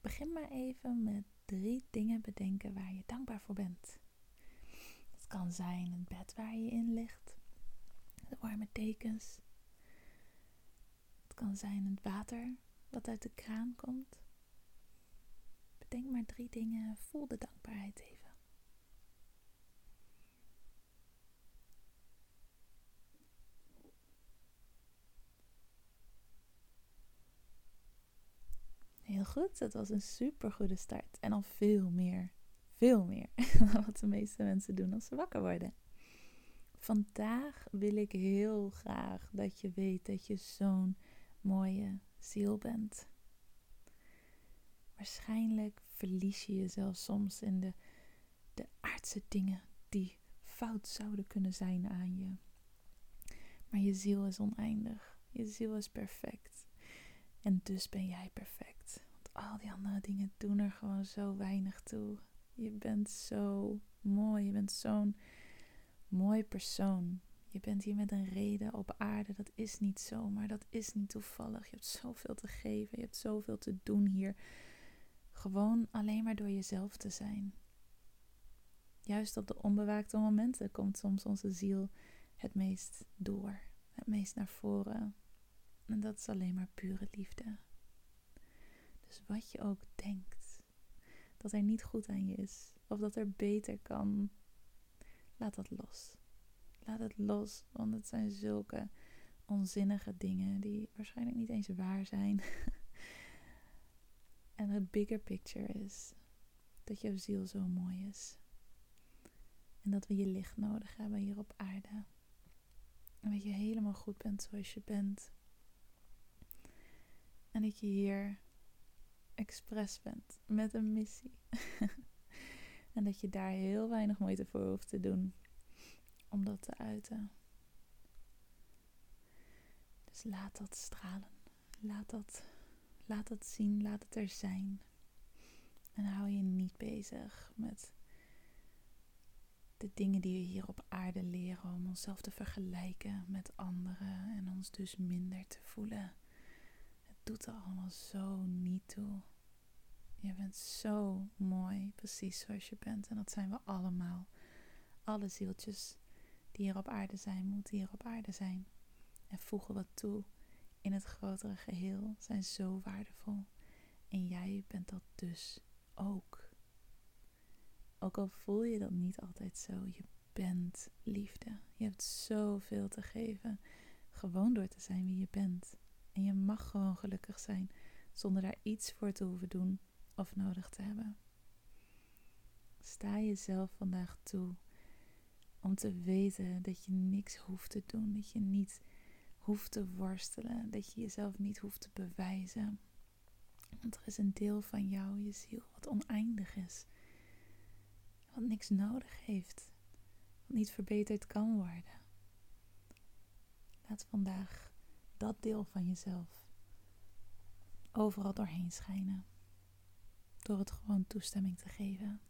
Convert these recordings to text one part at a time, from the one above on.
Begin maar even met drie dingen bedenken waar je dankbaar voor bent. Het kan zijn het bed waar je in ligt, de warme dekens. Het kan zijn het water dat uit de kraan komt. Bedenk maar drie dingen, voel de dankbaarheid even. Goed, dat was een super goede start. En al veel meer, veel meer dan wat de meeste mensen doen als ze wakker worden. Vandaag wil ik heel graag dat je weet dat je zo'n mooie ziel bent. Waarschijnlijk verlies je jezelf soms in de, de aardse dingen die fout zouden kunnen zijn aan je. Maar je ziel is oneindig. Je ziel is perfect. En dus ben jij perfect. Al die andere dingen doen er gewoon zo weinig toe. Je bent zo mooi. Je bent zo'n mooi persoon. Je bent hier met een reden op aarde. Dat is niet zomaar. Dat is niet toevallig. Je hebt zoveel te geven. Je hebt zoveel te doen hier. Gewoon alleen maar door jezelf te zijn. Juist op de onbewaakte momenten komt soms onze ziel het meest door. Het meest naar voren. En dat is alleen maar pure liefde. Wat je ook denkt, dat er niet goed aan je is, of dat er beter kan, laat dat los. Laat het los, want het zijn zulke onzinnige dingen die waarschijnlijk niet eens waar zijn. en het bigger picture is dat jouw ziel zo mooi is. En dat we je licht nodig hebben hier op aarde. En dat je helemaal goed bent zoals je bent. En dat je hier expres bent met een missie. en dat je daar heel weinig moeite voor hoeft te doen om dat te uiten. Dus laat dat stralen. Laat dat, laat dat zien. Laat het er zijn. En hou je niet bezig met de dingen die we hier op aarde leren om onszelf te vergelijken met anderen en ons dus minder te voelen doet er allemaal zo niet toe. Je bent zo mooi, precies zoals je bent. En dat zijn we allemaal. Alle zieltjes die hier op aarde zijn, moeten hier op aarde zijn. En voegen wat toe in het grotere geheel, zijn zo waardevol. En jij bent dat dus ook. Ook al voel je dat niet altijd zo, je bent liefde. Je hebt zoveel te geven, gewoon door te zijn wie je bent. En je mag gewoon gelukkig zijn zonder daar iets voor te hoeven doen of nodig te hebben. Sta jezelf vandaag toe om te weten dat je niks hoeft te doen, dat je niet hoeft te worstelen, dat je jezelf niet hoeft te bewijzen. Want er is een deel van jou, je ziel, wat oneindig is. Wat niks nodig heeft. Wat niet verbeterd kan worden. Laat vandaag dat deel van jezelf overal doorheen schijnen. Door het gewoon toestemming te geven.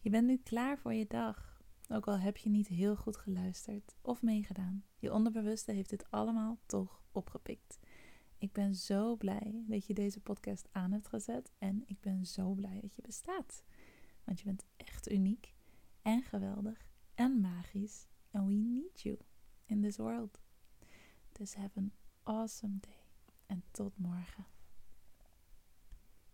Je bent nu klaar voor je dag. Ook al heb je niet heel goed geluisterd of meegedaan. Je onderbewuste heeft dit allemaal toch opgepikt. Ik ben zo blij dat je deze podcast aan hebt gezet. En ik ben zo blij dat je bestaat. Want je bent echt uniek en geweldig en magisch. And we need you in this world. Dus have an awesome day. En tot morgen.